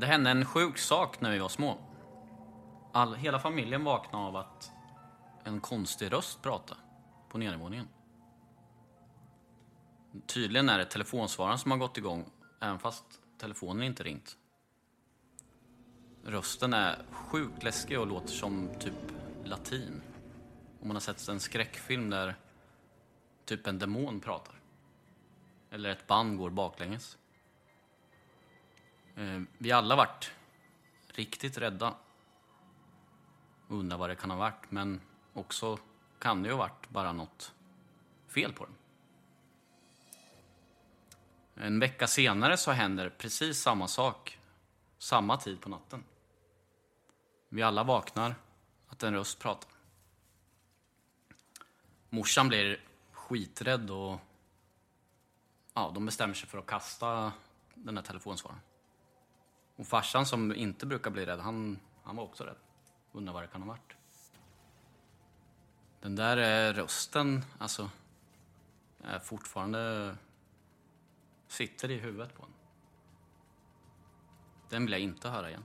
Det hände en sjuk sak när vi var små. All, hela familjen vaknade av att en konstig röst pratade på nedervåningen. Tydligen är det telefonsvararen som har gått igång, även fast telefonen inte ringt. Rösten är sjukt läskig och låter som typ latin. Om man har sett en skräckfilm där typ en demon pratar. Eller ett band går baklänges. Eh, Vi alla varit riktigt rädda. Undrar vad det kan ha varit, men också kan det ju ha varit bara något fel på den. En vecka senare så händer precis samma sak, samma tid på natten. Vi alla vaknar, att en röst pratar. Morsan blir skiträdd och ja, de bestämmer sig för att kasta den här telefonsvararen. Och farsan som inte brukar bli rädd, han, han var också rädd. Undrar vad det kan ha varit. Den där eh, rösten, alltså, är fortfarande... Sitter i huvudet på en. Den vill jag inte höra igen.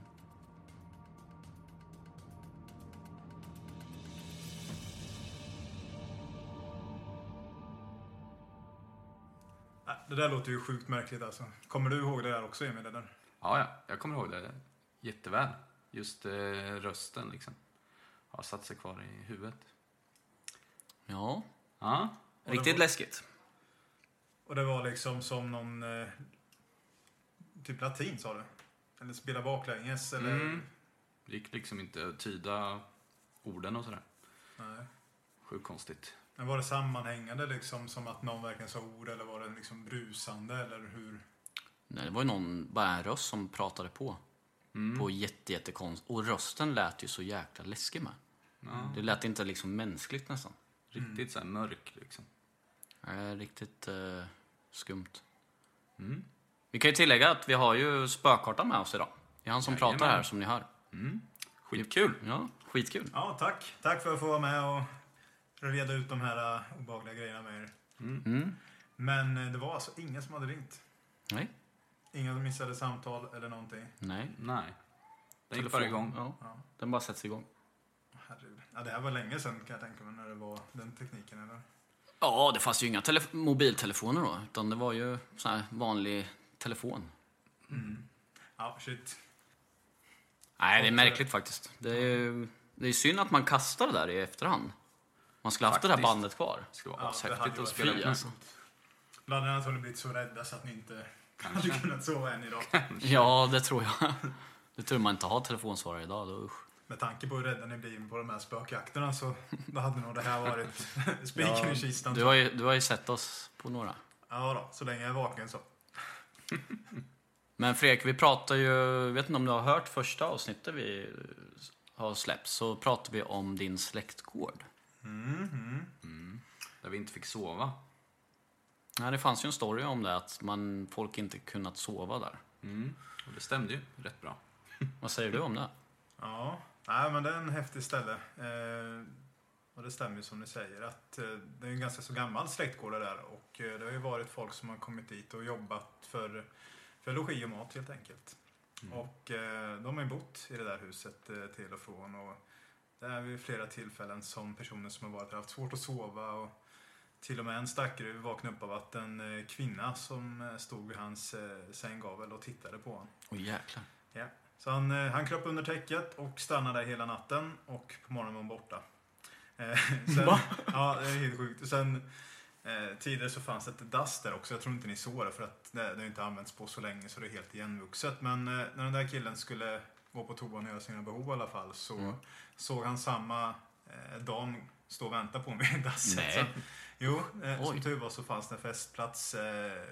Det där låter ju sjukt märkligt alltså. Kommer du ihåg det där också Emil? Eller? Ja, ja, jag kommer ihåg det jätteväl. Just eh, rösten liksom. Har satt sig kvar i huvudet. Ja, Ja, riktigt läskigt. Och det var liksom som någon... Eh, typ latin sa du? Eller spela baklänges eller? Mm. det gick liksom inte att tyda orden och sådär. Nej. Sjukt konstigt. Men var det sammanhängande liksom som att någon verkligen sa ord eller var det liksom brusande eller hur? Nej, det var ju någon, bara en röst som pratade på. På jätte, jättekonst. Och rösten lät ju så jäkla läskig med. Det lät inte liksom mänskligt nästan. Riktigt så här mörk liksom. Nej, riktigt eh, skumt. Vi kan ju tillägga att vi har ju spökkartan med oss idag. Det är han som pratar Jajamän. här som ni hör. Skitkul! Ja, skitkul. Ja, tack. Tack för att få vara med och reda ut de här uh, obehagliga grejerna med er. Men eh, det var alltså ingen som hade ringt. Nej, Ingen missade samtal eller någonting. nej. Nej. Den gick bara igång. Ja, den bara sätts igång. Herregud. Ja, det här var länge sedan kan jag tänka mig när det var den tekniken eller? Ja, det fanns ju inga telef- mobiltelefoner då, utan det var ju sån här vanlig telefon. Ja, shit. Nej, det är märkligt faktiskt. Det är, ju- det är synd att man kastar det där i efterhand. Man skulle haft det där bandet kvar. Det skulle Ja, vara det hade ashäftigt att spela fy, med. alltså. Bland annat har ni blivit så rädda så att ni inte hade kunnat sova än idag. Ja, det tror jag. Det tur man inte har telefonsvarare idag. Då, usch. Med tanke på hur rädda ni blir på de här spökjakterna så då hade nog det här varit spiken i kistan. Du har, ju, du har ju sett oss på några. Ja då, så länge jag är vaken så. Men Fredrik, vi pratar ju, jag vet inte om du har hört första avsnittet vi har släppt, så pratar vi om din släktgård. Där vi inte fick sova. Ja, det fanns ju en story om det, att man, folk inte kunnat sova där. Mm. Och det stämde ju rätt bra. Vad säger du om det? Ja, nej, men det är en häftig ställe. Eh, och det stämmer ju som ni säger att eh, det är en ganska så gammal släktgård det där och eh, det har ju varit folk som har kommit dit och jobbat för, för logi och mat helt enkelt. Och eh, de har ju bott i det där huset eh, till och från och det är vid flera tillfällen som personer som har varit där haft svårt att sova och till och med en stackare vaknade upp av att en eh, kvinna som eh, stod vid hans eh, sänggavel och tittade på honom. Åh jäklar. Ja. Så han, han kröp under täcket och stannade där hela natten och på morgonen var han borta. Sen, Va? Ja, det är helt sjukt. Sen, eh, tidigare så fanns det ett dass där också. Jag tror inte ni såg det för att det, det inte använts på så länge så det är helt igenvuxet. Men eh, när den där killen skulle gå på toan och göra sina behov i alla fall så Mm. såg han samma eh, dam stå och vänta på mig i dasset. Så, jo, eh, som tur var så fanns det en festplats eh,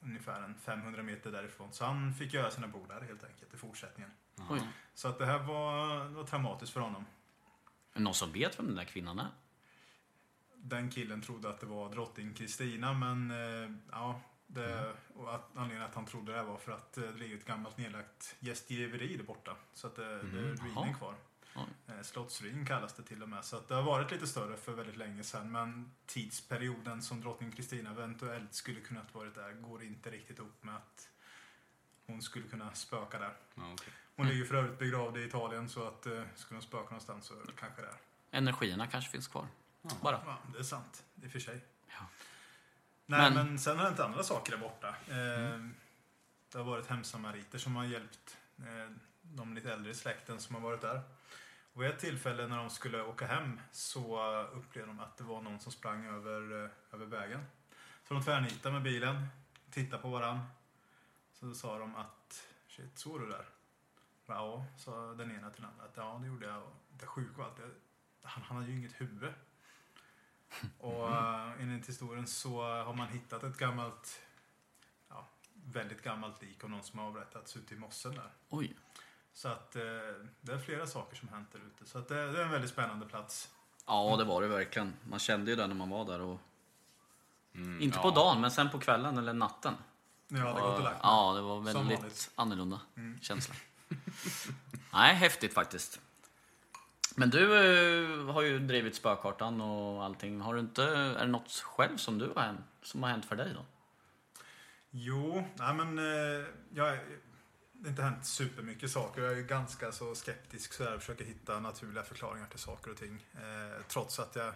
ungefär en 500 meter därifrån. Så han fick göra sina behov där helt enkelt i fortsättningen. Oj. Så att det här var, det var traumatiskt för honom. Någon som vet vem den där kvinnan är? Den killen trodde att det var drottning Kristina men eh, ja, det, och att, anledningen att han trodde det var för att eh, det ligger ett gammalt nedlagt gästgiveri där borta. Så att det, det är ruinen kvar. Oj. Eh, Slottsruin kallas det till och med. Så att det har varit lite större för väldigt länge sedan men tidsperioden som drottning Kristina eventuellt skulle kunnat varit där går inte riktigt upp med att hon skulle kunna spöka där. Ja, okej. Hon ligger för övrigt begravd i Italien så att eh, skulle hon spöka någonstans så är det kanske där. Energierna kanske finns kvar. Bara. Ja, det är sant. I och för sig. Ja. Nej, Men- men... sen har det hänt andra saker där borta. Eh, Det har varit hemsamariter som har hjälpt eh, de lite äldre i släkten som har varit där. Och vid ett tillfälle när de skulle åka hem så eh, upplevde de att det var någon som sprang över, eh, över vägen. Så de tvärnitade med bilen, tittade på varann. Så sa de att shit, såg du där? Ja, sa den ena till den andra. Att, ja, det gjorde jag. Det sjuka var att han, han hade ju inget huvud. Och uh, enligt historien så har man hittat ett gammalt, ja, väldigt gammalt lik av någon som har avrättats ute i mossen där. Oj. Så att eh, det är flera saker som hänt där ute. Så att det, det är en väldigt spännande plats. Ja, det var det verkligen. Man kände ju det när man var där. Och... Mm, Inte ja. på dagen, men sen på kvällen eller natten. Jag hade gått och lagt. Ja, det var väldigt annorlunda Mm. känsla. Nej, häftigt faktiskt. Men du eh, har ju drivit spökartan och allting. Har du inte, är det något själv som, du har hänt, som har hänt för dig då? Jo, nej men eh, jag, det har inte hänt supermycket saker. Jag är ju ganska så skeptisk så jag försöker hitta naturliga förklaringar till saker och ting. Eh, trots att jag,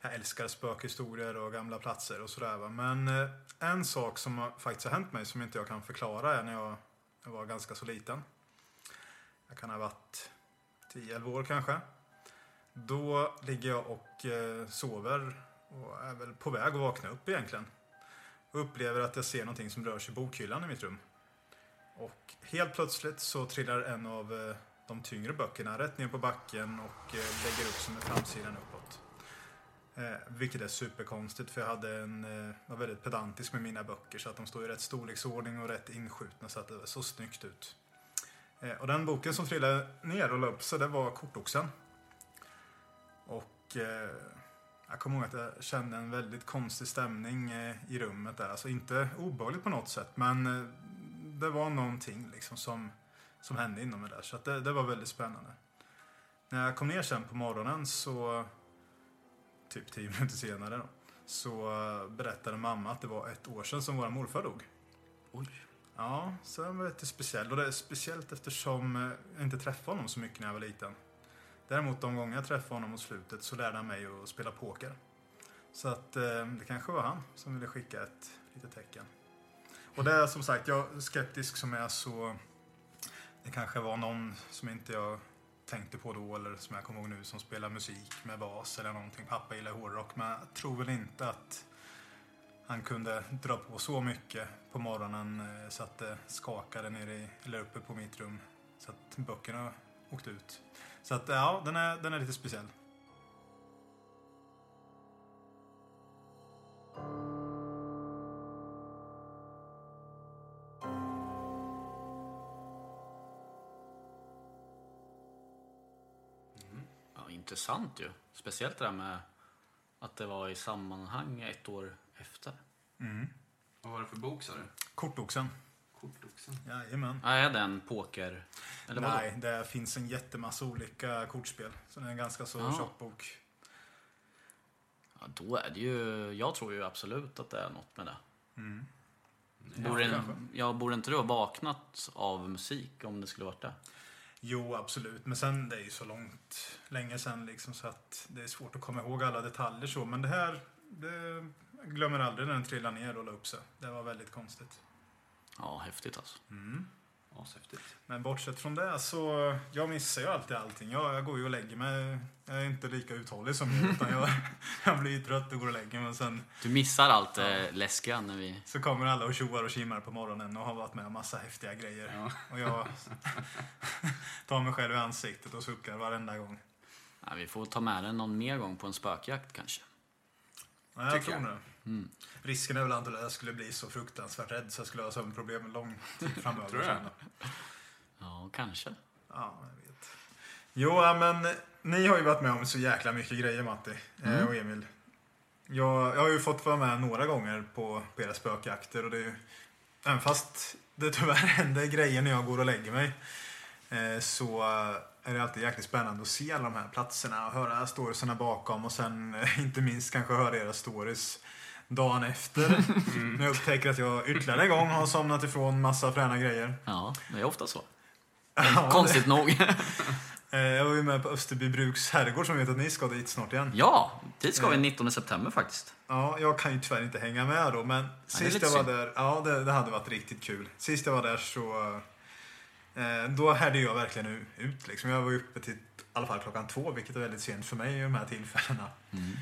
jag älskar spökhistorier och gamla platser och sådär. va. Men eh, en sak som faktiskt har hänt mig som inte jag kan förklara är när jag, jag var ganska så liten. Jag kan ha varit 10-11 år kanske. Då ligger jag och eh, sover och är väl på väg att vakna upp egentligen och upplever att jag ser någonting som rör sig i bokhyllan i mitt rum. Och helt plötsligt så trillar en av eh, de tyngre böckerna rätt ner på backen och eh, lägger upp som med framsidan uppåt. Eh, vilket är superkonstigt för jag hade en, eh, var väldigt pedantisk med mina böcker så att de står i rätt storleksordning och rätt inskjutna så att det såg snyggt ut. Eh, och den boken som trillade ner och la upp sig det var Kortoxen. Och eh, jag kommer ihåg att jag kände en väldigt konstig stämning eh, i rummet där. Alltså inte obehagligt på något sätt, men eh, det var någonting liksom som, som hände inom mig där. Så det, det var väldigt spännande. När jag kom ner sen på morgonen så, typ tio minuter senare då, så eh, berättade mamma att det var ett år sedan som vår morfar dog. Oj. Ja, så den var lite speciell. Och det är speciellt eftersom eh, jag inte träffade honom så mycket när jag var liten. Däremot de gånger jag träffade honom mot slutet så lärde han mig att spela poker. Så att eh, det kanske var han som ville skicka ett litet tecken. Och det är som sagt, jag är skeptisk som jag är så... Det kanske var någon som inte jag tänkte på då eller som jag kommer ihåg nu som spelar musik med bas eller någonting. Pappa gillar hårdrock men jag tror väl inte att han kunde dra på så mycket på morgonen eh, så att det skakade nere i, eller uppe på mitt rum. Så att böckerna åkte ut. Så att ja, den är, den är lite speciell. Intressant ju. Speciellt det där med att det var i sammanhang ett år efter. Vad var det för bok sa du? Kortoxen. Kortoxen. Jajamän. Ja, är det en poker... Eller vadå? Nej, det finns en jättemassa olika kortspel. Så det är en ganska så Ja. tjock bok. Ja, då är det ju... Jag tror ju absolut att det är något med det. Mm. Borde, Ja, kanske. ja, borde inte du ha vaknat av musik om det skulle varit det? Jo, absolut. Men sen, det är ju så långt, länge sen liksom så att det är svårt att komma ihåg alla detaljer så. Men det här, det glömmer aldrig när den trillade ner och la upp sig. Det var väldigt konstigt. Ja, häftigt alltså. Ashäftigt. Men bortsett från det så, jag missar ju alltid allting. Jag, jag går ju och lägger mig. Jag är inte lika uthållig som er, utan jag, jag blir trött och går och lägger mig. Men sen Du missar allt det läskiga när vi... så kommer alla och tjoar och kimmar på morgonen och har varit med om massa häftiga grejer. Ja. Och jag tar mig själv i ansiktet och suckar varenda gång. Ja, vi får ta med den någon mer gång på en spökjakt kanske. Nej, jag Tycker tror jag. det. Mm. Risken är väl att jag skulle bli så fruktansvärt rädd så jag skulle ha sömnproblem en lång tid framöver. Tror jag. Ja, kanske. Ja, jag vet. Jo, men ni har ju varit med om så jäkla mycket grejer Matti eh, och Emil. Jag, jag har ju fått vara med några gånger på, på era spökjakter och det är ju, även fast det tyvärr händer grejer när jag går och lägger mig eh, så är det alltid jäkligt spännande att se alla de här platserna och höra storiesarna bakom och sen eh, inte minst kanske höra era stories dagen efter. När jag upptäcker att jag ytterligare en gång har somnat ifrån massa fräna grejer. Ja, det är ofta så. Ja, Konstigt nog. Eh, Jag var ju med på Österbybruks herrgård som vet att ni ska dit snart igen. ja, dit ska vi 19 september faktiskt. Ja, jag kan ju tyvärr inte hänga med då, men det sist jag var synd. där, ja det, det hade varit riktigt kul. Sist jag var där så, eh, då härde jag verkligen ut liksom. Jag var uppe till i alla fall klockan två, vilket är väldigt sent för mig i de här tillfällena. Mm.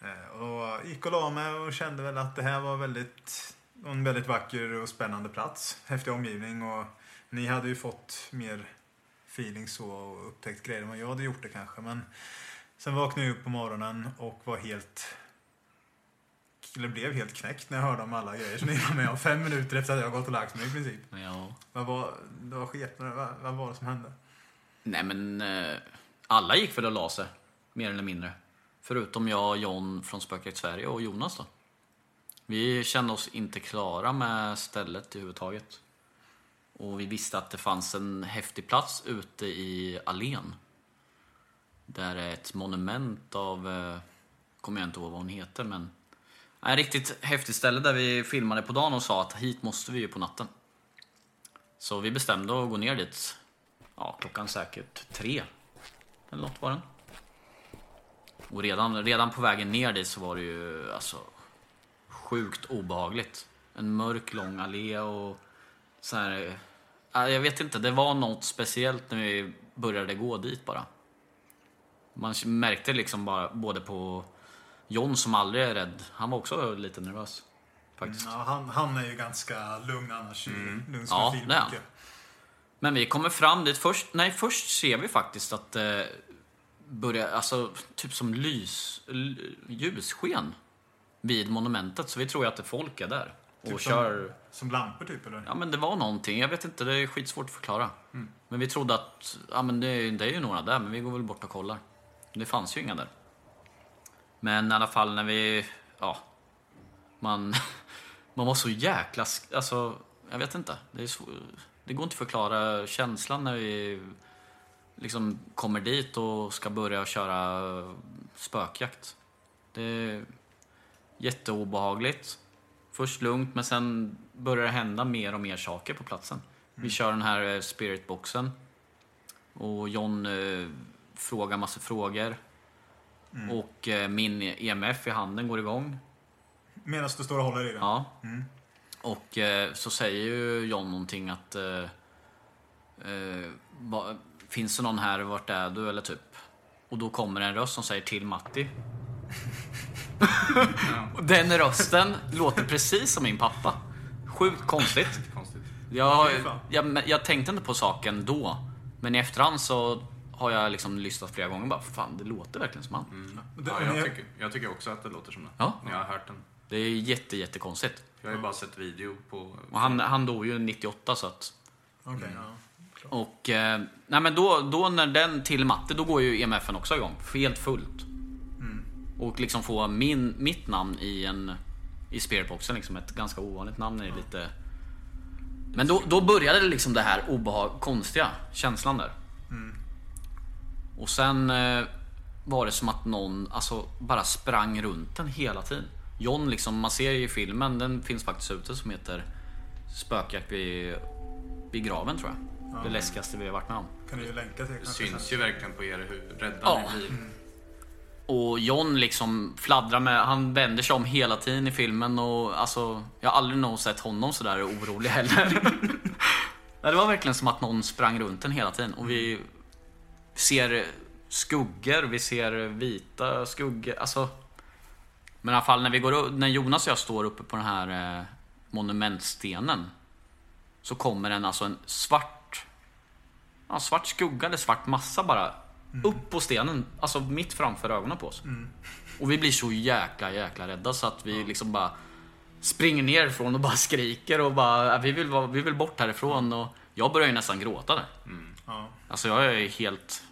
Eh, och gick och la mig och kände väl att det här var väldigt, en väldigt vacker och spännande plats. Häftig omgivning och ni hade ju fått mer feeling så och upptäckt grejer än vad jag hade gjort det kanske. Men sen vaknade jag upp på morgonen och var helt eller blev helt knäckt när jag hörde om alla grejer som ni var med om. Fem minuter efter att jag gått och lagt mig i princip. Ja. Vad var, det var skepnader, vad, vad var det som hände? Nej men, eh, alla gick väl och la sig, mer eller mindre. Förutom jag, John från Spökjakt Sverige och Jonas då. Vi kände oss inte klara med stället överhuvudtaget. Och vi visste att det fanns en häftig plats ute i allén. Där är ett monument av, eh, kommer jag inte ihåg vad hon heter men. En riktigt häftigt ställe där vi filmade på dagen och sa att hit måste vi ju på natten. Så vi bestämde att gå ner dit ja, klockan säkert tre. Eller något var den. Och redan, redan på vägen ner dit så var det ju alltså sjukt obehagligt. En mörk lång allé och så här. ja, Jag vet inte, det var något speciellt när vi började gå dit bara. Man märkte liksom bara både på John som aldrig är rädd. Han var också lite nervös. Faktiskt. Ja, han, han är ju ganska lugn annars. Lugn som Ja, det är han. Men vi kommer fram dit först. Nej, först ser vi faktiskt att det börjar, alltså typ som lys, ljussken vid monumentet. Så vi tror ju att det folk är där och Typ kör. Som, som lampor typ eller? Ja, men det var någonting. Jag vet inte, det är skitsvårt att förklara. Men vi trodde att, ja men det, det är ju några där, men vi går väl bort och kollar. Det fanns ju inga där. Men i alla fall när vi, ja, man, man var så jäkla, alltså, jag vet inte. Det, är så, det går inte att förklara känslan när vi liksom kommer dit och ska börja köra spökjakt. Det är jätteobehagligt. Först lugnt, men sen börjar det hända mer och mer saker på platsen. Vi kör den här eh, spiritboxen. Och John eh, frågar massa frågor. Och eh, min EMF i handen går igång. Medan du står och håller i den? Ja. Och eh, så säger ju John någonting att... Eh, eh, va, finns det någon här? Vart är du? Eller typ. Och då kommer en röst som säger till Matti. Och den rösten låter precis som min pappa. Sjukt konstigt. Konstigt. Jag, jag, jag tänkte inte på saken då. Men i efterhand så har jag liksom lyssnat flera gånger och bara, fan det låter verkligen som han. Det, Ja, jag, tycker, jag tycker också att det låter som det. Ja. När jag har hört den. Det är jätte, jättekonstigt. Jag har ju bara sett video på... Och han, han dog ju 98 så att... Okej, ja. Och eh, nej men då, då när den till matte, då går ju EMFen också igång. Helt fullt. Och liksom få min, mitt namn i en i spiritboxen. Liksom ett ganska ovanligt namn. Är lite... Men då, då började det liksom det här obehag, konstiga känslan där. Och sen eh, var det som att någon alltså, bara sprang runt den hela tiden. John, liksom, man ser ju i filmen, den finns faktiskt ute, som heter Spökjakt vid, vid graven tror jag. Det läskigaste vi har varit med om. Kan du ju länka till Det syns sen. ju verkligen på er hur rädda Ja. ni blir. Och John liksom fladdrar med, han vänder sig om hela tiden i filmen och alltså, jag har aldrig nog sett honom sådär orolig heller. Det var verkligen som att någon sprang runt den hela tiden och vi ser skuggor, vi ser vita skuggor, alltså. Men i alla fall när vi går när Jonas och jag står uppe på den här eh, monumentstenen så kommer en, alltså en svart ja, svart skugga eller svart massa bara upp på stenen, alltså mitt framför ögonen på oss. Och vi blir så jäkla, jäkla rädda så att vi liksom bara springer nerifrån och bara skriker och bara, "Ja, vi vill, vi vill bort härifrån. Och jag börjar ju nästan gråta där. Ja. Alltså jag är helt...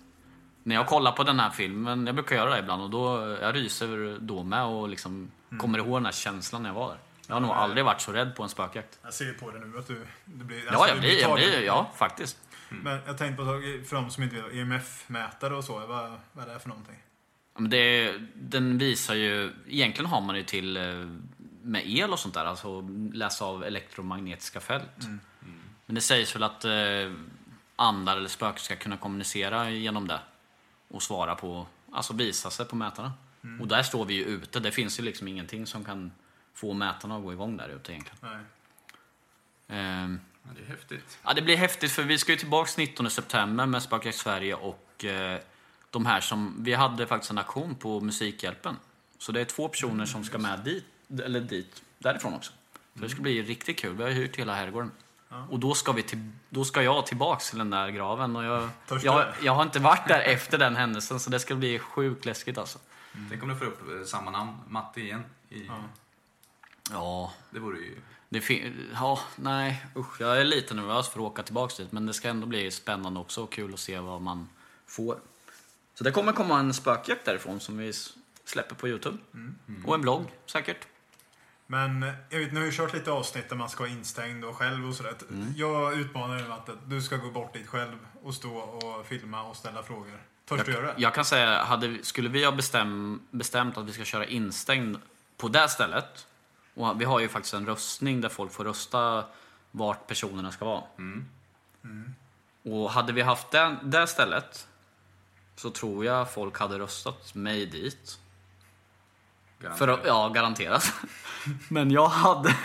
När jag kollar på den här filmen, jag brukar göra det ibland och då, jag ryser då med och liksom kommer ihåg den här känslan när jag var där. Jag har nog aldrig varit så rädd på en spökjakt. Jag ser på det nu att du, du blir... Ja, alltså, jag du blir, jag blir, ja faktiskt. Men jag tänkte på, för de som inte vet, EMF-mätare och så, vad, vad är det för någonting? Ja, Men det, den visar ju, egentligen har man det till eh, med el och sånt där, alltså läsa av elektromagnetiska fält. Men det sägs väl att eh, andar eller spöken ska kunna kommunicera genom det och svara på, alltså visa sig på mätarna. Och där står vi ju ute, det finns ju liksom ingenting som kan få mätarna att gå igång där ute egentligen. Nej. Ehm, Ja, det är häftigt. Ja, det blir häftigt för vi ska ju tillbaks 19 september med Spökjakt Sverige och eh, de här som... Vi hade faktiskt en aktion på Musikhjälpen. Så det är två personer som ska med dit, eller dit, därifrån också. Så det ska bli riktigt kul. Vi har hyrt hela herrgården. Och då ska, vi till, då ska jag tillbaks till den där graven. Och jag, jag, jag har inte varit där efter den händelsen så det ska bli sjukt läskigt alltså. Tänk om du får upp eh, samma namn, Matte igen. I, Ja, Det vore ju... Det ja, nej, usch. Jag är lite nervös för att åka tillbaka dit, men det ska ändå bli spännande också och kul att se vad man får. Så det kommer komma en spökjakt därifrån som vi släpper på Youtube. Och en blogg säkert. Men eh, jag vet, ni har ju kört lite avsnitt där man ska vara instängd och själv och sådär. Jag utmanar dig att du ska gå bort dit själv och stå och filma och ställa frågor. Törs du göra det? Jag kan säga, hade, skulle vi ha bestäm, bestämt att vi ska köra instängd på det stället. Och vi har ju faktiskt en röstning där folk får rösta vart personerna ska vara. Och hade vi haft det, det stället så tror jag folk hade röstat mig dit. För Garanterat. att, ja, garanterat. Men jag hade...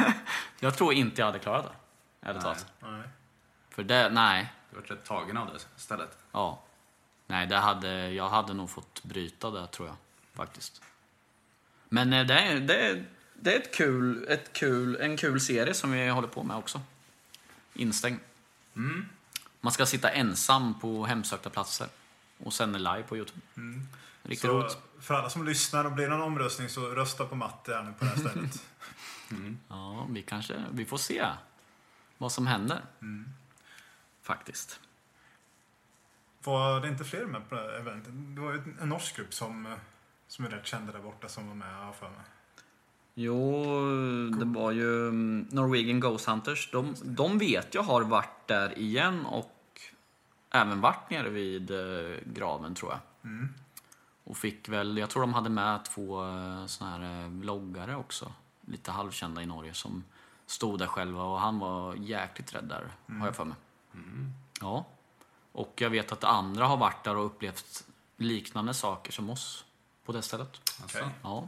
Jag tror inte jag hade klarat det. Ärligt talat. Nej. För det, nej. Du har varit rätt tagen av det stället. Ja. Nej, det hade, jag hade nog fått bryta det tror jag. Faktiskt. Men eh, det det det är ett kul, ett kul, en kul serie som vi håller på med också. Instängd. Man ska sitta ensam på hemsökta platser. Och sen live på Youtube. Riktigt Så roligt. för alla som lyssnar och blir det någon omröstning så rösta på Matte här nu på det här stället. Ja, vi kanske... Vi får se vad som händer. Faktiskt. Var det inte fler med på det här eventet? Det var en norsk grupp som, eh, som är rätt kända där borta som var med, har för mig. Jo, det var ju mm, Norwegian Ghost Hunters. De, de vet jag har varit där igen och även varit nere vid eh, graven tror jag. Och fick väl, jag tror de hade med två eh, såna här eh, vloggare också. Lite halvkända i Norge som stod där själva och han var jäkligt rädd där, har jag för mig. Ja. Och jag vet att andra har varit där och upplevt liknande saker som oss på det stället. Okej. Ja.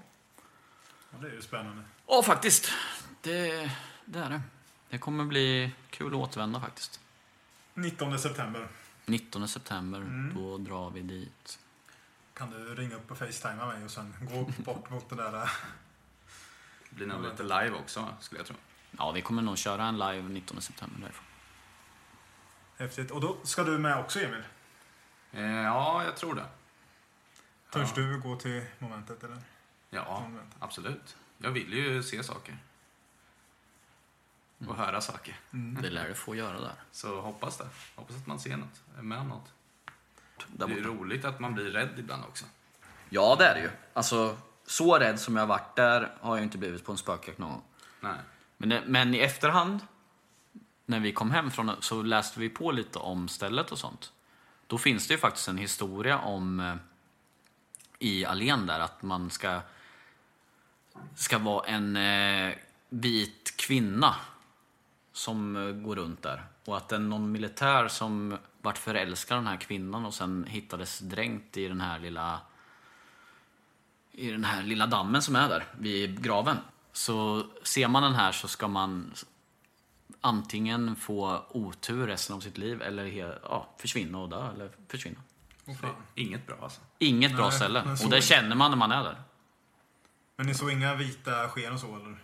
Ja, det är ju spännande. Ja, faktiskt. Det, det är det. Det kommer bli kul att återvända faktiskt. 19 september. 19 september, då drar vi dit. Kan du ringa upp och facetimea mig och sen gå bort mot den där... Det blir nog lite live också, skulle jag tro. Ja, vi kommer nog köra en live 19 september därifrån. Häftigt. Och då ska du med också Emil? Eh, ja, jag tror det. Törs du gå till momentet eller? Ja, absolut. Jag vill ju se saker. Och höra saker. Det lär du få göra där. Så hoppas det. Hoppas att man ser något, är med om något. Det är roligt att man blir rädd ibland också. Ja, det är det ju. Alltså, så rädd som jag varit där har jag inte blivit på en spökjakt någon gång. Nej. Men, det- men i efterhand, när vi kom hem från så läste vi på lite om stället och sånt. Då finns det ju faktiskt en historia om eh, i allén där att man ska ska vara en eh, vit kvinna som eh, går runt där. Och att det är någon militär som vart förälskad den här kvinnan och sen hittades dränkt i den här lilla i den här lilla dammen som är där vid graven. Så ser man den här så ska man antingen få otur resten av sitt liv eller ja, försvinna och dö eller försvinna. Inget bra alltså. Inget bra Nej, ställe. Och det. känner man när man är där. Men ni såg inga vita sken och så eller?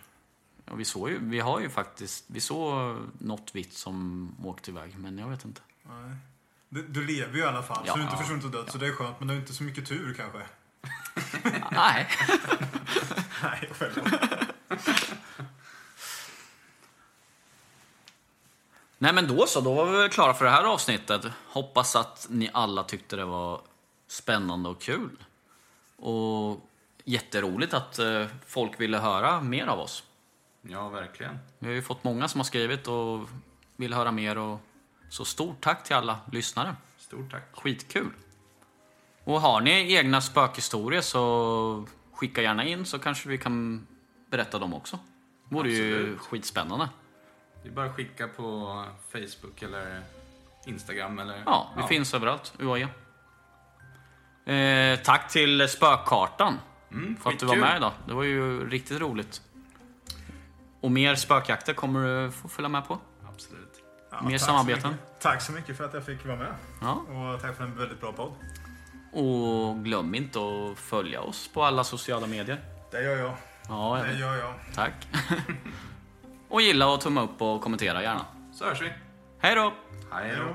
Ja, vi, såg ju, vi har ju faktiskt, vi såg något vitt som åkte iväg, men jag vet inte. Nej. Du, du lever ju i alla fall, Ja. så du är inte försvunnit och dött. Så det är skönt, men du har inte så mycket tur kanske. Nej. Nej, självklart. Nej men då så, då var vi väl klara för det här avsnittet. Hoppas att ni alla tyckte det var spännande och kul. Och jätteroligt att eh, folk ville höra mer av oss. Ja, verkligen. Vi har ju fått många som har skrivit och vill höra mer. Och så stort tack till alla lyssnare. Stort tack. Skitkul! Och har ni egna spökhistorier så skicka gärna in så kanske vi kan berätta dem också. Det vore ju Absolut. skitspännande. Det är bara att skicka på Facebook eller Instagram eller... Ja, vi finns överallt, UAE. Eh, tack till Spökkartan Mm, för att du var med idag. Det var ju riktigt roligt. Och mer spökjakter kommer du få följa med på. Absolut. Ja, Mer tack så samarbeten. mycket. Tack så mycket för att jag fick vara med. Ja. Och tack för en väldigt bra podd. Och glöm inte att följa oss på alla sociala medier. Det gör jag. Ja, Det ja. gör jag. tack. och gilla och tumma upp och kommentera gärna. Så hörs vi. Hej då! Hej då.